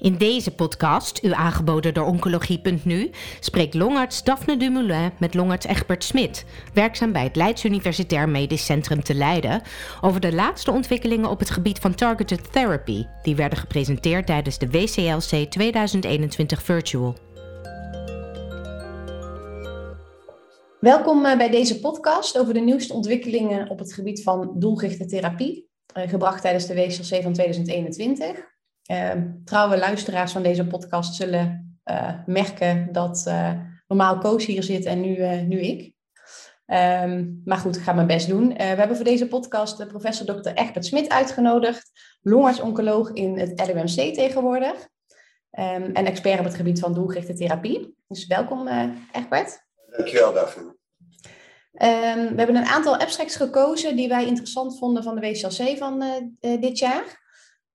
In deze podcast, u aangeboden door Oncologie.nu, spreekt longarts Daphne Dumoulin met longarts Egbert Smit, werkzaam bij het Leids Universitair Medisch Centrum te Leiden, over de laatste ontwikkelingen op het gebied van targeted therapy, die werden gepresenteerd tijdens de WCLC 2021 Virtual. Welkom eh, bij deze podcast over de nieuwste ontwikkelingen op het gebied van doelgerichte therapie, eh, gebracht tijdens de WCLC van 2021. Ehm, trouwe luisteraars van deze podcast zullen uh, merken dat uh, normaal Koos hier zit en nu, uh, nu ik. Um, maar goed, ik ga mijn best doen. we hebben voor deze podcast de professor Dr. Egbert Smit uitgenodigd, longarts-oncoloog in het LUMC tegenwoordig. Um, en expert op het gebied van doelgerichte therapie. Dus welkom Egbert. Dankjewel Daphne. we hebben een aantal abstracts gekozen die wij interessant vonden van de WCLC van dit jaar.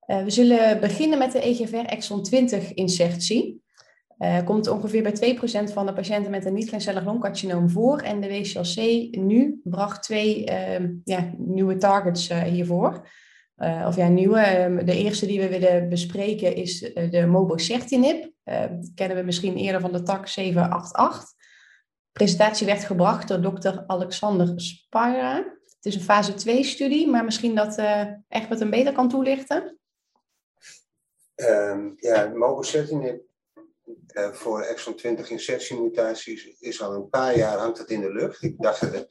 Uh, we zullen beginnen met de EGFR exon 20 insertie. Uh, komt ongeveer bij 2% van de patiënten met een niet-kleincellig longcarcinoom voor. En de WCLC nu bracht twee uh, ja, nieuwe targets uh, hiervoor. of ja, nieuwe. de eerste die we willen bespreken is de mobocertinib. kennen we misschien eerder van de TAC 788. De presentatie werd gebracht door dokter Alexander Spara. Het is een fase 2-studie, maar misschien dat Egbert een beter kan toelichten. Um, ja, mobocertinib uh, voor exon 20 insertiemutaties is al een paar jaar hangt het in de lucht. Ik dacht dat de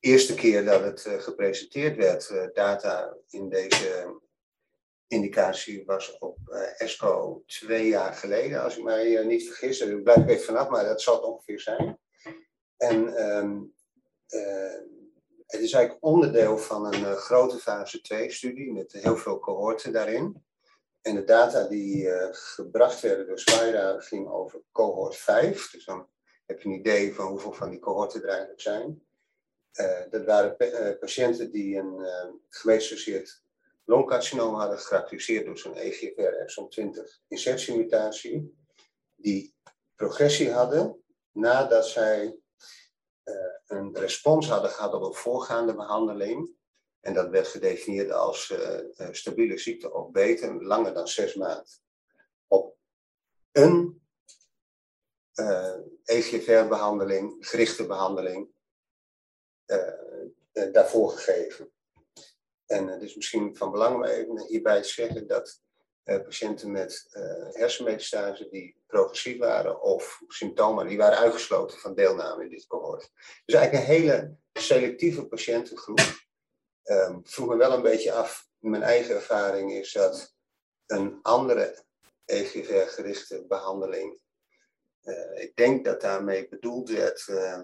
eerste keer dat het uh, gepresenteerd werd, uh, data in deze indicatie was op ESCO twee jaar geleden, als ik mij niet vergis. Ik blijf even vanaf, maar dat zal het ongeveer zijn. En um, het is eigenlijk onderdeel van een grote fase 2-studie met heel veel cohorten daarin. En de data die uh, gebracht werden door Spira ging over cohort 5. Dus dan heb je een idee van hoeveel van die cohorten er eigenlijk zijn. Uh, dat waren uh, patiënten die een uh, longcarcinoom hadden, gekarakteriseerd door zo'n EGFR exon 20 insertiemutatie. Die progressie hadden nadat zij een respons hadden gehad op een voorgaande behandeling en dat werd gedefinieerd als uh, stabiele ziekte of beter, langer dan zes maanden. Op een uh, eh, EGFR-behandeling, gerichte behandeling, daarvoor gegeven. En het is misschien van belang om even hierbij te zeggen dat patiënten met hersenmetastase die progressief waren of symptomen, die waren uitgesloten van deelname in dit cohort. Dus eigenlijk een hele selectieve patiëntengroep um, vroeg me wel een beetje af, mijn eigen ervaring is dat een andere EGFR-gerichte behandeling, uh, ik denk dat daarmee bedoeld werd uh,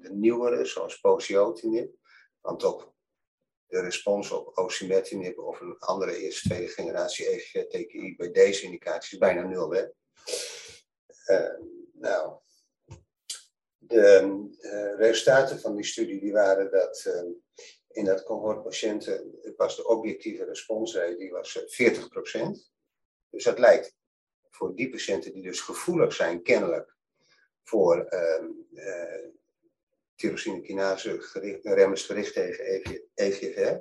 de nieuwere, zoals poziotinib, want op de respons op osimertinib of een andere eerste, tweede generatie EGFR-TKI bij deze indicatie is bijna nul. Hè? Uh, nou, de resultaten van die studie die waren dat in dat cohort patiënten was de objectieve responsrate die was 40%. Eh, dus dat lijkt voor die patiënten die dus gevoelig zijn, kennelijk, voor uh, uh, tyrosine kinase gericht, remmers gericht tegen EGFR,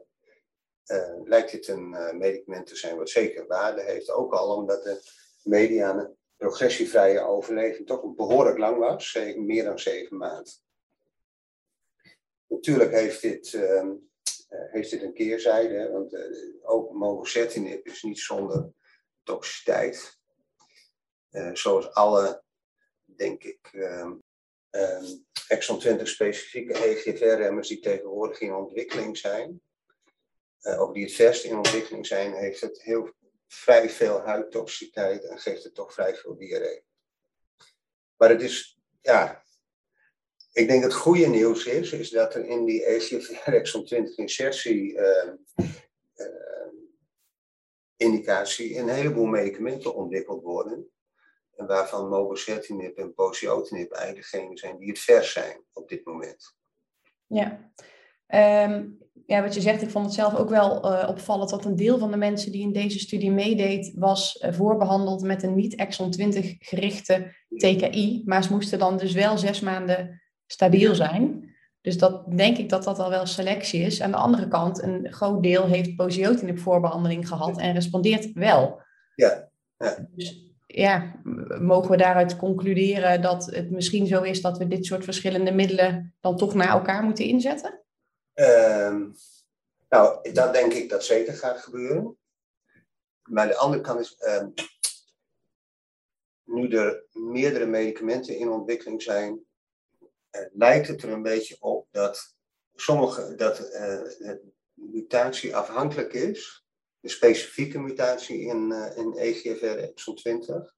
uh, lijkt dit een uh, medicament te zijn wat zeker waarde heeft. Ook al omdat de mediane progressievrije overleving toch behoorlijk lang was, meer dan zeven maanden. Natuurlijk heeft dit, uh, heeft dit een keerzijde, want uh, ook mobocertinib is niet zonder toxiciteit. Uh, zoals alle, denk ik, um, um, exon 20 specifieke EGFR-remmers die tegenwoordig in ontwikkeling zijn, of die het verst in ontwikkeling zijn, heeft het heel vrij veel huidtoxiciteit en geeft het toch vrij veel diarree. Maar het is, ja, ik denk dat het goede nieuws is, is dat er in die EGFR exon 20 insertie uh, uh, indicatie een heleboel medicamenten ontwikkeld worden. En waarvan mobocertinib en poziotinib eigenlijk degene zijn die het vers zijn op dit moment. Ja. Um, ja, wat je zegt, ik vond het zelf ook wel uh, opvallend dat een deel van de mensen die in deze studie meedeed, was uh, voorbehandeld met een niet-exon 20 gerichte TKI. Maar ze moesten dan dus wel zes maanden stabiel zijn. Dus dat denk ik dat dat al wel selectie is. Aan de andere kant, een groot deel heeft poziotinib voorbehandeling gehad en respondeert wel. Ja. ja. Dus, ja, mogen we daaruit concluderen dat het misschien zo is dat we dit soort verschillende middelen dan toch naar elkaar moeten inzetten? Ehm, nou, dat denk ik dat zeker gaat gebeuren. Maar de andere kant is, ehm, nu er meerdere medicamenten in ontwikkeling zijn, lijkt het er een beetje op dat sommige, dat uh, mutatie afhankelijk is, de specifieke mutatie in, uh, in EGFR exon 20,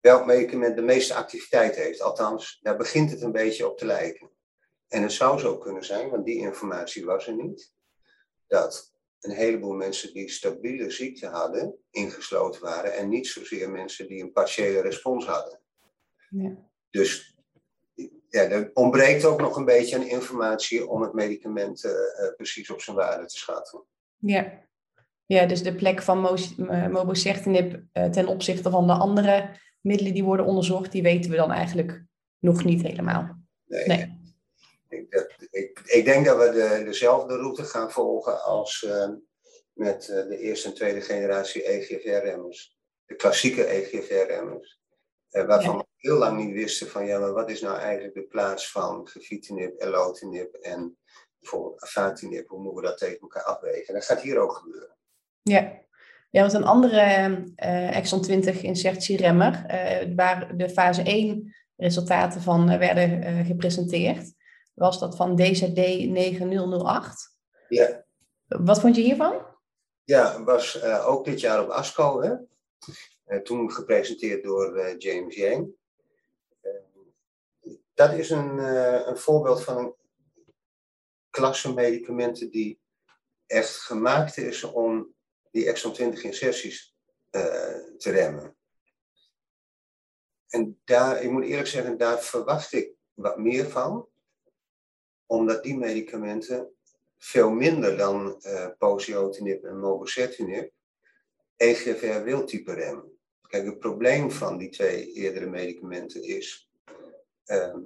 welk medicament de meeste activiteit heeft. Althans, daar begint het een beetje op te lijken. En het zou zo kunnen zijn, want die informatie was er niet, dat een heleboel mensen die stabiele ziekte hadden, ingesloten waren en niet zozeer mensen die een partiële respons hadden. Ja. Dus ja, er ontbreekt ook nog een beetje aan informatie om het medicament uh, precies op zijn waarde te schatten. Ja. ja, dus de plek van mobocertinib uh, ten opzichte van de andere middelen die worden onderzocht, die weten we dan eigenlijk nog niet helemaal. Nee. nee. Ik, dat, ik, ik, denk dat we de, dezelfde route gaan volgen als uh, met de eerste en tweede generatie EGFR-remmers. De klassieke EGFR-remmers. waarvan ja heel lang niet wisten van ja, maar wat is nou eigenlijk de plaats van gefitinib, elotinib en bijvoorbeeld afatinib, hoe moeten we dat tegen elkaar afwegen? En dat gaat hier ook gebeuren. Ja, ja want een andere uh, exon 20 insertieremmer, uh, waar de fase 1 resultaten van uh, werden gepresenteerd, was dat van DZD 9008. Ja. Wat vond je hiervan? Ja, was ook dit jaar op ASCO, hè? toen gepresenteerd door James Yang dat is een, uh, een voorbeeld van een klasse medicamenten die echt gemaakt is om die exon 20 inserties uh, te remmen. En daar, ik moet eerlijk zeggen, daar verwacht ik wat meer van, omdat die medicamenten veel minder dan uh, posidotinib en mobocertinib EGFR wildtype remmen. Kijk, het probleem van die twee eerdere medicamenten is Ehm,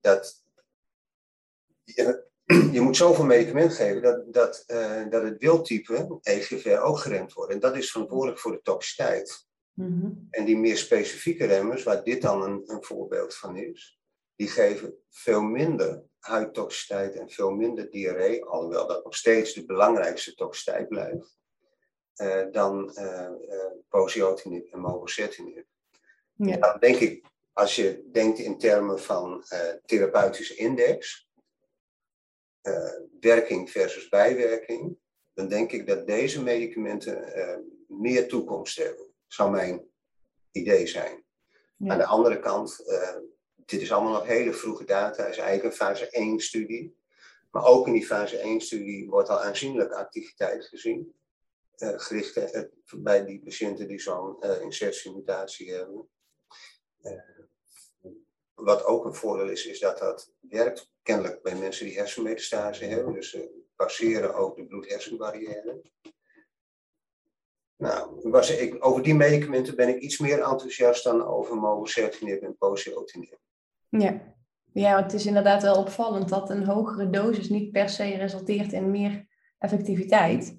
dat je, je, moet zoveel medicament geven dat, dat, uh, dat het wildtype EGFR ook geremd wordt. En dat is verantwoordelijk voor de toxiteit. Mm En die meer specifieke remmers, waar dit dan een, een voorbeeld van is, die geven veel minder huidtoxiteit en veel minder diarree, alhoewel dat nog steeds de belangrijkste toxiteit blijft, uh, dan uh, uh, en mobocertinib. Ja. Dan denk ik als je denkt in termen van uh, therapeutische index, uh, werking versus bijwerking, dan denk ik dat deze medicamenten uh, meer toekomst hebben. Zou mijn idee zijn. Ja. Aan de andere kant, dit is allemaal nog hele vroege data, is eigenlijk een fase 1 studie. Maar ook in die fase 1 studie wordt al aanzienlijk activiteit gezien. gericht bij die patiënten die zo'n insertiemutatie hebben. Wat ook een voordeel is, is dat dat werkt kennelijk bij mensen die hersenmetastase hebben. Dus ze passeren ook de bloed-hersenbarrière. Nou, over die medicamenten ben ik iets meer enthousiast dan over mobocertinib en posidotinib. Ja. ja, het is inderdaad wel opvallend dat een hogere dosis niet per se resulteert in meer effectiviteit.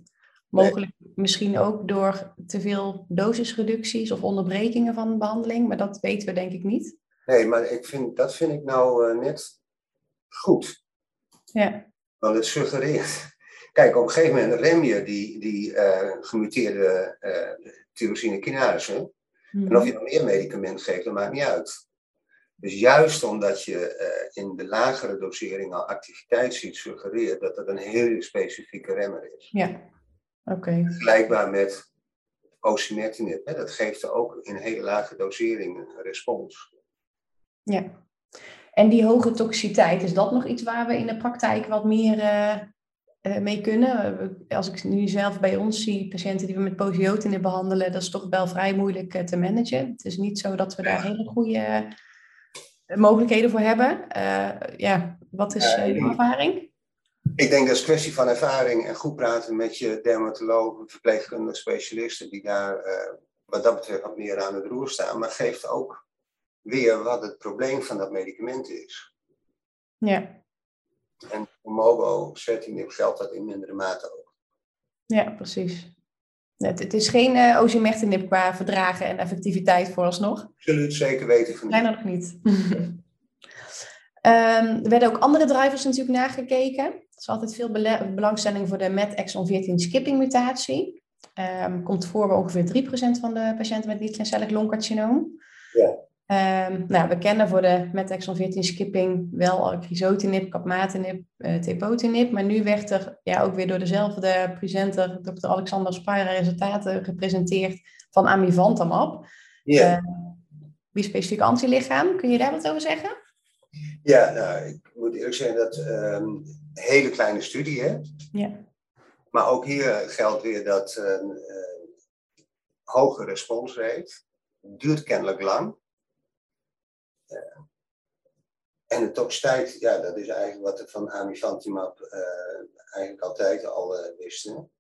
Mogelijk misschien ook door te veel dosisreducties of onderbrekingen van behandeling, maar dat weten we denk ik niet. Nee, maar ik vind, dat vind ik nou uh, net goed. Ja. Want het suggereert. Kijk, op een gegeven moment rem je die, die uh, gemuteerde uh, tyrosine kinase. Mm. En of je dan meer medicament geeft, dat maakt niet uit. Dus juist omdat je in de lagere dosering al activiteit ziet, suggereert dat het een hele specifieke remmer is. Ja, oké. Okay. Vergelijkbaar met osimertinib. Hè? Dat geeft ook in hele lage dosering een respons. Ja. En die hoge toxiciteit, is dat nog iets waar we in de praktijk wat meer uh, mee kunnen? Als ik nu zelf bij ons zie, patiënten die we met posiotine behandelen, dat is toch wel vrij moeilijk uh, te managen. Het is niet zo dat we daar hele goede mogelijkheden voor hebben. ja, wat is je ervaring? Ik denk dat het kwestie van ervaring en goed praten met je dermatoloog, verpleegkundige specialisten die daar wat dat betreft wat meer aan het roer staan, maar geeft ook weer wat het probleem van dat medicament is. Ja. En voor mobo-setting geldt dat in mindere mate ook. Ja, precies. Het, het is geen uh, qua verdragen en effectiviteit vooralsnog. Zullen het zeker weten van Zijn er nog niet. um, er werden ook andere drivers natuurlijk nagekeken. Er is altijd veel belangstelling voor de MET exon 14 skipping mutatie. Um, komt voor bij ongeveer 3% van de patiënten met niet-kleincellig longcarcinoom. Ja. Um, nou, we kennen voor de met exon 14 skipping wel crizotinib, capmatinib, uh, tepotinib. Maar nu werd er ja, ook weer door dezelfde presenter, Dr. Alexander Spira, resultaten gepresenteerd van amivantamab. Ja. Uh, wie specifiek antilichaam. Kun je daar wat over zeggen? Ja, nou, ik moet eerlijk zeggen dat um, een hele kleine studie, hè? Ja. Maar ook hier geldt weer dat een uh, hoge responsrate duurt kennelijk lang. Uh, en de toxiteit, ja, dat is eigenlijk wat we van amivantamab uh, eigenlijk altijd al uh, wisten.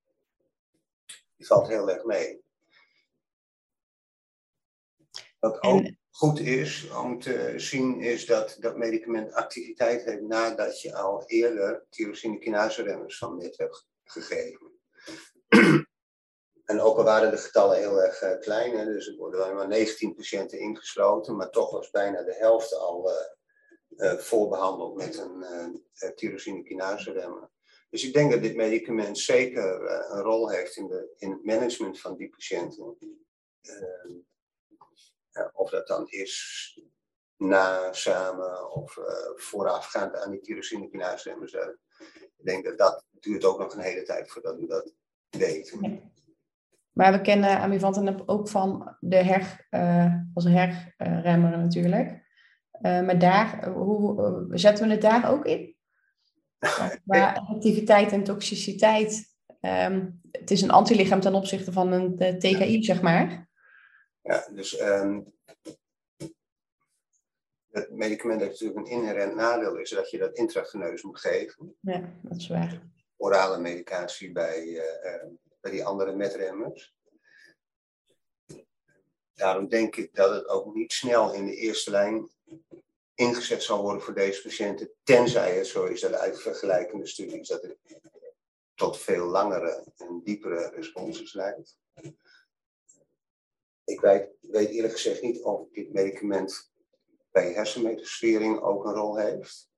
Die valt heel erg mee. Wat ook en... goed is om te zien, is dat dat medicament activiteit heeft nadat je al eerder tyrosine remmers van net hebt gegeven. En ook al waren de getallen heel erg uh, klein, hè, dus er worden alleen maar 19 patiënten ingesloten, maar toch was bijna de helft al voorbehandeld met een uh, tyrosine kinase remmer. Dus ik denk dat dit medicament zeker een rol heeft in, de, in het management van die patiënten. Ehm, of dat dan is na, samen of voorafgaand aan die tyrosine kinase remmers. ik denk dat dat duurt ook nog een hele tijd voordat we dat weten. Maar we kennen amivantamab ook van de her, als herremmer natuurlijk. Uh, maar daar, hoe, uh, zetten we het daar ook in? Qua effectiviteit en toxiciteit. Um, het is een antilichaam ten opzichte van een TKI, ja. zeg maar. Ja, dus um, het medicament heeft natuurlijk een inherent nadeel, is dat je dat intraveneus moet geven. Ja, dat is waar. Orale medicatie bij bij die andere metremmers. Daarom denk ik dat het ook niet snel in de eerste lijn ingezet zal worden voor deze patiënten, tenzij het zo is dat uit vergelijkende studies dat het tot veel langere en diepere responses leidt. Ik weet, weet eerlijk gezegd niet of dit medicament bij hersenmetasfering ook een rol heeft.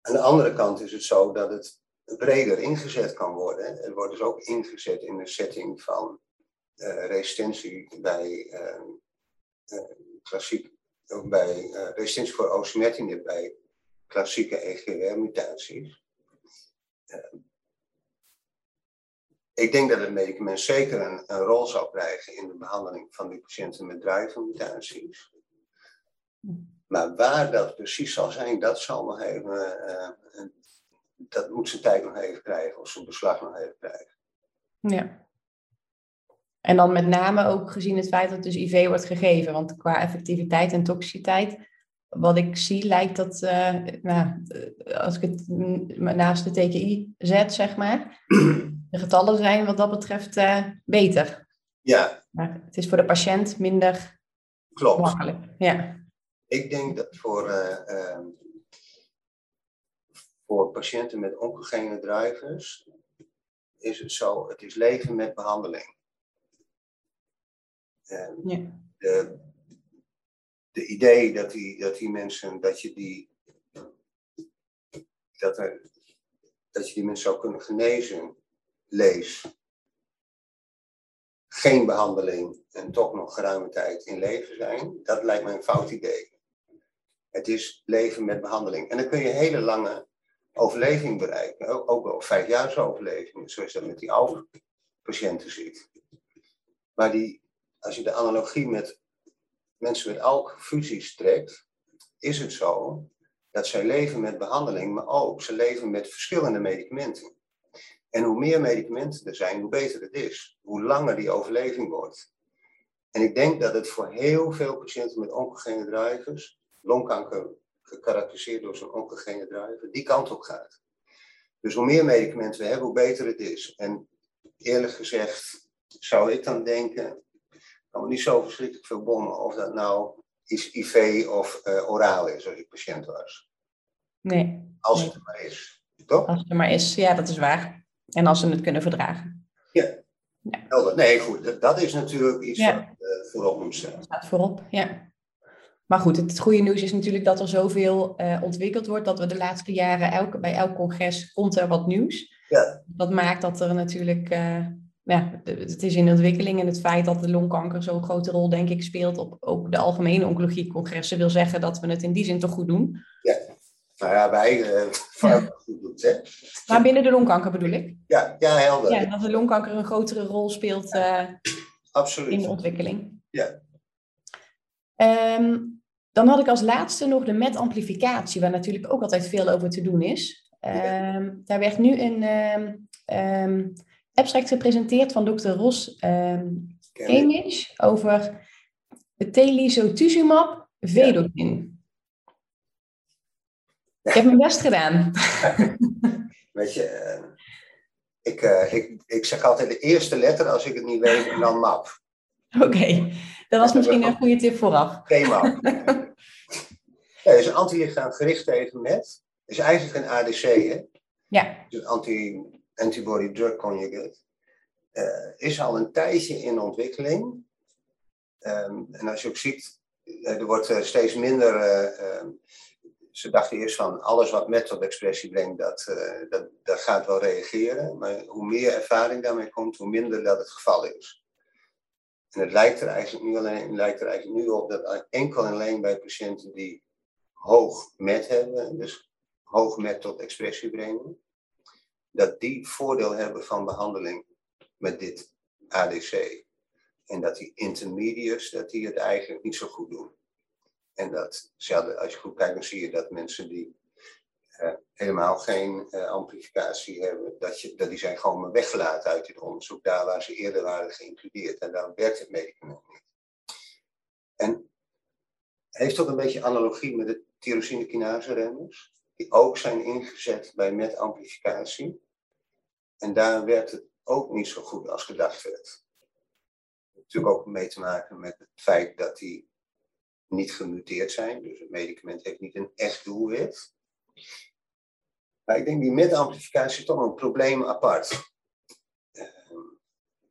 Aan de andere kant is het zo dat het breder ingezet kan worden. Het wordt dus ook ingezet in de setting van uh, resistentie bij uh, uh, klassiek, bij resistentie voor osimertinib bij klassieke EGR-mutaties. ik denk dat het medicament zeker een, rol zou krijgen in de behandeling van die patiënten met drivermutaties. Maar waar dat precies zal zijn, dat zal nog even dat moet zijn tijd nog even krijgen, of zijn beslag nog even krijgen. Ja. En dan met name ook gezien het feit dat dus IV wordt gegeven, want qua effectiviteit en toxiciteit, wat ik zie, lijkt dat, uh, nou, als ik het naast de TKI zet, zeg maar, de getallen zijn wat dat betreft uh, beter. Ja. Maar het is voor de patiënt minder Klopt. makkelijk. Ja. Ik denk dat voor uh, voor patiënten met oncogene drivers is het zo, het is leven met behandeling. En ja. de, de idee dat die, dat die mensen, dat je die, dat, er, dat je die mensen zou kunnen genezen, lees, geen behandeling en toch nog geruime tijd in leven zijn, dat lijkt mij een fout idee. Het is leven met behandeling. En dan kun je hele lange overleving bereiken. Ook, ook wel vijfjaars overleving, zoals je dat met die oude patiënten ziet. Maar die, als je de analogie met mensen met ALK-fusies trekt, is het zo dat zij leven met behandeling, maar ook ze leven met verschillende medicamenten. En hoe meer medicamenten er zijn, hoe beter het is. Hoe langer die overleving wordt. En ik denk dat het voor heel veel patiënten met oncogene drivers, longkanker gekarakteriseerd door zo'n oncogene driver, die kant op gaat. Dus hoe meer medicamenten we hebben, hoe beter het is. En eerlijk gezegd zou ik dan denken, me niet zo verschrikkelijk veel bommen of dat nou is IV of uh, oraal is als ik patiënt was. Nee. Als nee. het er maar is. Toch? Als het er maar is, ja, dat is waar. En als ze het kunnen verdragen. Ja, ja. Nee, goed, dat, is natuurlijk iets ja. wat uh, voorop moet staan. Dat staat voorop, ja. Maar goed, het, goede nieuws is natuurlijk dat er zoveel uh, ontwikkeld wordt, dat we de laatste jaren, elke, bij elk congres komt er wat nieuws. Ja. Dat maakt dat er natuurlijk, ja, het is in ontwikkeling en het feit dat de longkanker zo'n grote rol, denk ik, speelt op ook de algemene oncologiecongressen, wil zeggen dat we het in die zin toch goed doen. Ja, nou ja, wij uh, ja. goed doen, hè. Maar binnen de longkanker bedoel ik? Ja, ja helder. Ja, dat de longkanker een grotere rol speelt Absoluut. in de ontwikkeling. Ja. Um, dan had ik als laatste nog de met-amplificatie, waar natuurlijk ook altijd veel over te doen is. Um, daar werd nu een um, abstract gepresenteerd van dokter Ros um, over het telisotuzumab vedotin. Ja. Ik heb mijn best gedaan. Weet je, uh, ik, uh, ik, ik zeg altijd de eerste letter als ik het niet weet en dan map. Oké. Okay. Dat was misschien een goede tip vooraf. Ja, het is een antilichaam gericht tegen met. Het is eigenlijk een ADC, hè? Ja. Dus anti, antibody drug conjugate. Uh, is al een tijdje in ontwikkeling. Um, en als je ook ziet, uh, er wordt uh, steeds minder. Uh, ze dachten eerst van alles wat met tot expressie brengt, dat, dat, dat gaat wel reageren. Maar hoe meer ervaring daarmee komt, hoe minder dat het geval is. En het lijkt er eigenlijk nu, alleen, lijkt er eigenlijk nu op dat enkel en alleen bij patiënten die hoog met hebben, dus hoog met tot expressie brengen, dat die voordeel hebben van behandeling met dit ADC. En dat die intermediates, dat die het eigenlijk niet zo goed doen. En dat, als je goed kijkt, dan zie je dat mensen die uh, helemaal geen uh, amplificatie hebben, dat, je, dat die zijn gewoon weggelaten uit dit onderzoek, daar waar ze eerder waren geïncludeerd. En daarom werkt het medicament niet. En heeft ook een beetje analogie met de tyrosine kinase remmers, die ook zijn ingezet bij met-amplificatie. En daar werkt het ook niet zo goed als gedacht werd. Natuurlijk ook mee te maken met het feit dat die niet gemuteerd zijn. Dus het medicament heeft niet een echt doelwit. Maar ik denk die met-amplificatie toch een probleem apart. Uh,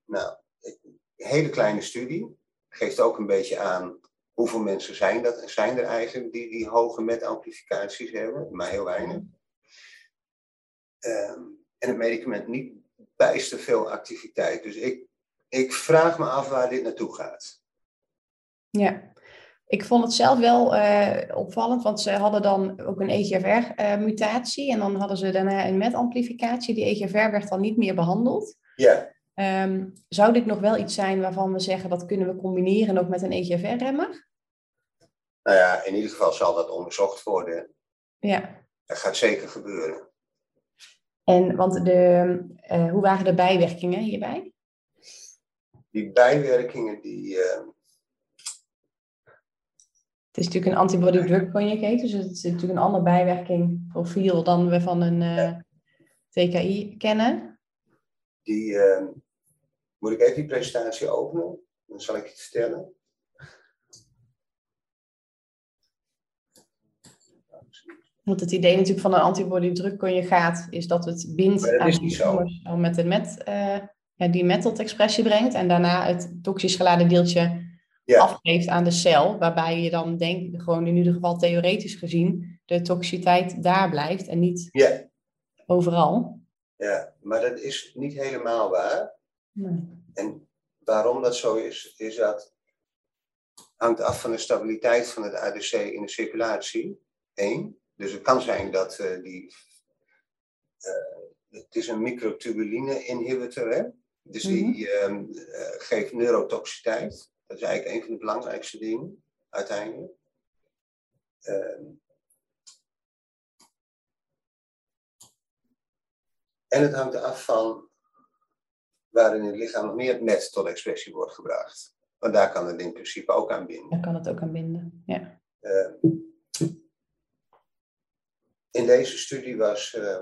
nou, een hele kleine studie geeft ook een beetje aan hoeveel mensen zijn, dat, zijn er eigenlijk die die hoge met-amplificaties hebben, maar heel weinig. Uh, en het medicament niet bijster veel activiteit. Dus ik, ik vraag me af waar dit naartoe gaat. Ja, ik vond het zelf wel uh, opvallend, want ze hadden dan ook een EGFR-mutatie uh, en dan hadden ze daarna een met-amplificatie. Die EGFR werd dan niet meer behandeld. Ja. Um, zou dit nog wel iets zijn waarvan we zeggen dat kunnen we combineren ook met een EGFR-remmer? Nou ja, in ieder geval zal dat onderzocht worden. Ja. Dat gaat zeker gebeuren. En want de, uh, hoe waren de bijwerkingen hierbij? Die bijwerkingen die het is natuurlijk een antibody-drug conjugate, dus het is natuurlijk een ander bijwerkingprofiel dan we van een uh, eh, TKI kennen. Die, moet ik even die presentatie openen? Dan zal ik het vertellen. Want het idee natuurlijk van een antibody-drug conjugaat is dat het bindt dat aan de met met, uh, ja, die met tot expressie brengt en daarna het toxisch geladen deeltje afgeeft aan de cel, waarbij je dan denkt, gewoon in ieder geval theoretisch gezien, de toxiciteit daar blijft en niet ja. overal. Ja, maar dat is niet helemaal waar. En waarom dat zo is, is dat hangt af van de stabiliteit van het ADC in de circulatie. Eén. Dus het kan zijn dat uh, die. Uh, het is een microtubuline inhibitor, hè? Dus die mm -hmm. uh, geeft neurotoxiciteit. Dat is eigenlijk een van de belangrijkste dingen, uiteindelijk. Uh, en het hangt af van waar in het lichaam nog meer net tot expressie wordt gebracht. Want daar kan het in principe ook aan binden. Daar kan het ook aan binden, ja. Uh, in deze studie was, uh,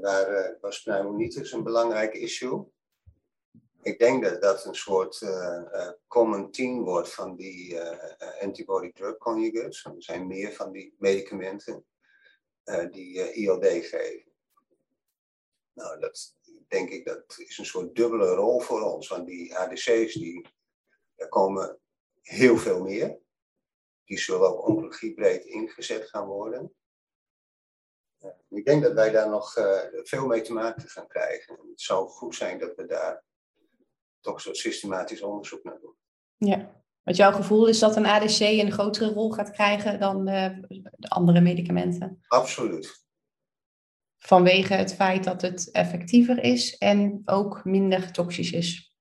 waar, was pneumonitis een belangrijk issue ik denk dat dat een soort common theme wordt van die uh, antibody drug conjugates. Er zijn meer van die medicamenten die ILD geven. Nou, dat, denk ik dat is een soort dubbele rol voor ons. Want die ADC's, die, er komen heel veel meer. Die zullen ook oncologiebreed ingezet gaan worden. Ik denk dat wij daar nog uh, veel mee te maken gaan krijgen. Het zou goed zijn dat we daar toch soort systematisch onderzoek naar doen. Ja, wat jouw gevoel is dat een ADC een grotere rol gaat krijgen dan de, de andere medicamenten? Absoluut. Vanwege het feit dat het effectiever is en ook minder toxisch is.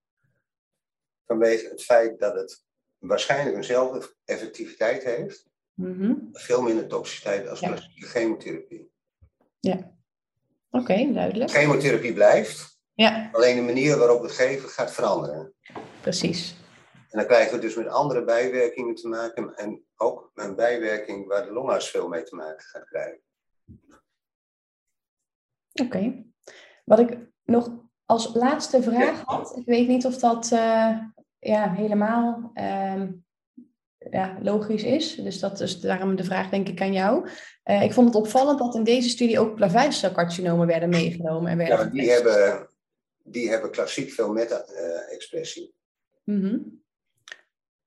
Vanwege het feit dat het waarschijnlijk eenzelfde effectiviteit heeft, mm veel minder toxiciteit als ja. chemotherapie. Ja, oké, duidelijk. Chemotherapie blijft, ja. alleen de manier waarop we het geven gaat veranderen. Precies. En dan krijgen we dus met andere bijwerkingen te maken en ook een bijwerking waar de longarts veel mee te maken gaat krijgen. Oké. Wat ik nog als laatste vraag had, ik weet niet of dat uh, ja, helemaal uh, ja, logisch is. Dus dat is daarom de vraag denk ik aan jou. Uh, ik vond het opvallend dat in deze studie ook plaveisselcarcinomen werden meegenomen. En werden ja, die hebben, die hebben klassiek veel meta-expressie. Mm -hmm.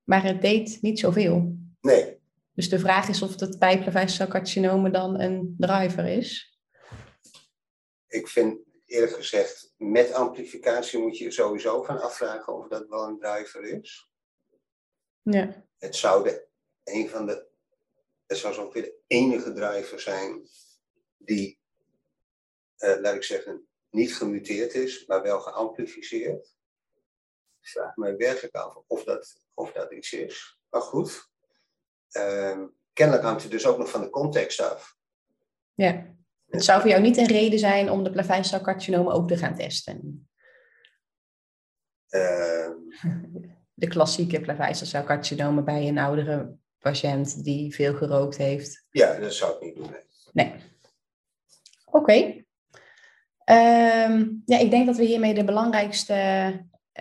Maar het deed niet zoveel. Nee. Dus de vraag is of het bij plaveisselcarcinomen dan een driver is. Ik vind eerlijk gezegd, met amplificatie moet je sowieso gaan afvragen of dat wel een driver is. Ja. Het zou de, een van de, het zou zo ongeveer de enige driver zijn die, uh, laat ik zeggen, niet gemuteerd is, maar wel geamplificeerd. Ik vraag me werkelijk af of dat, of dat iets is. Maar goed, uh, kennelijk hangt het dus ook nog van de context af. Ja. Het zou voor jou niet een reden zijn om de plaveisselcarcinomen ook te gaan testen? Uh, de klassieke plaveisselcarcinomen bij een oudere patiënt die veel gerookt heeft? Ja, dat zou ik niet doen. Nee. nee. Oké. Okay. Um, ja, ik denk dat we hiermee de belangrijkste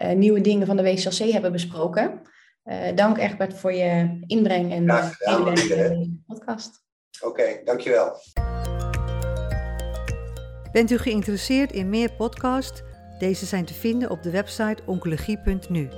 uh, nieuwe dingen van de WCLC hebben besproken. Uh, dank Egbert voor je inbreng en Graag gedaan, de podcast. Oké, okay, dankjewel. Bent u geïnteresseerd in meer podcasts? Deze zijn te vinden op de website oncologie.nu.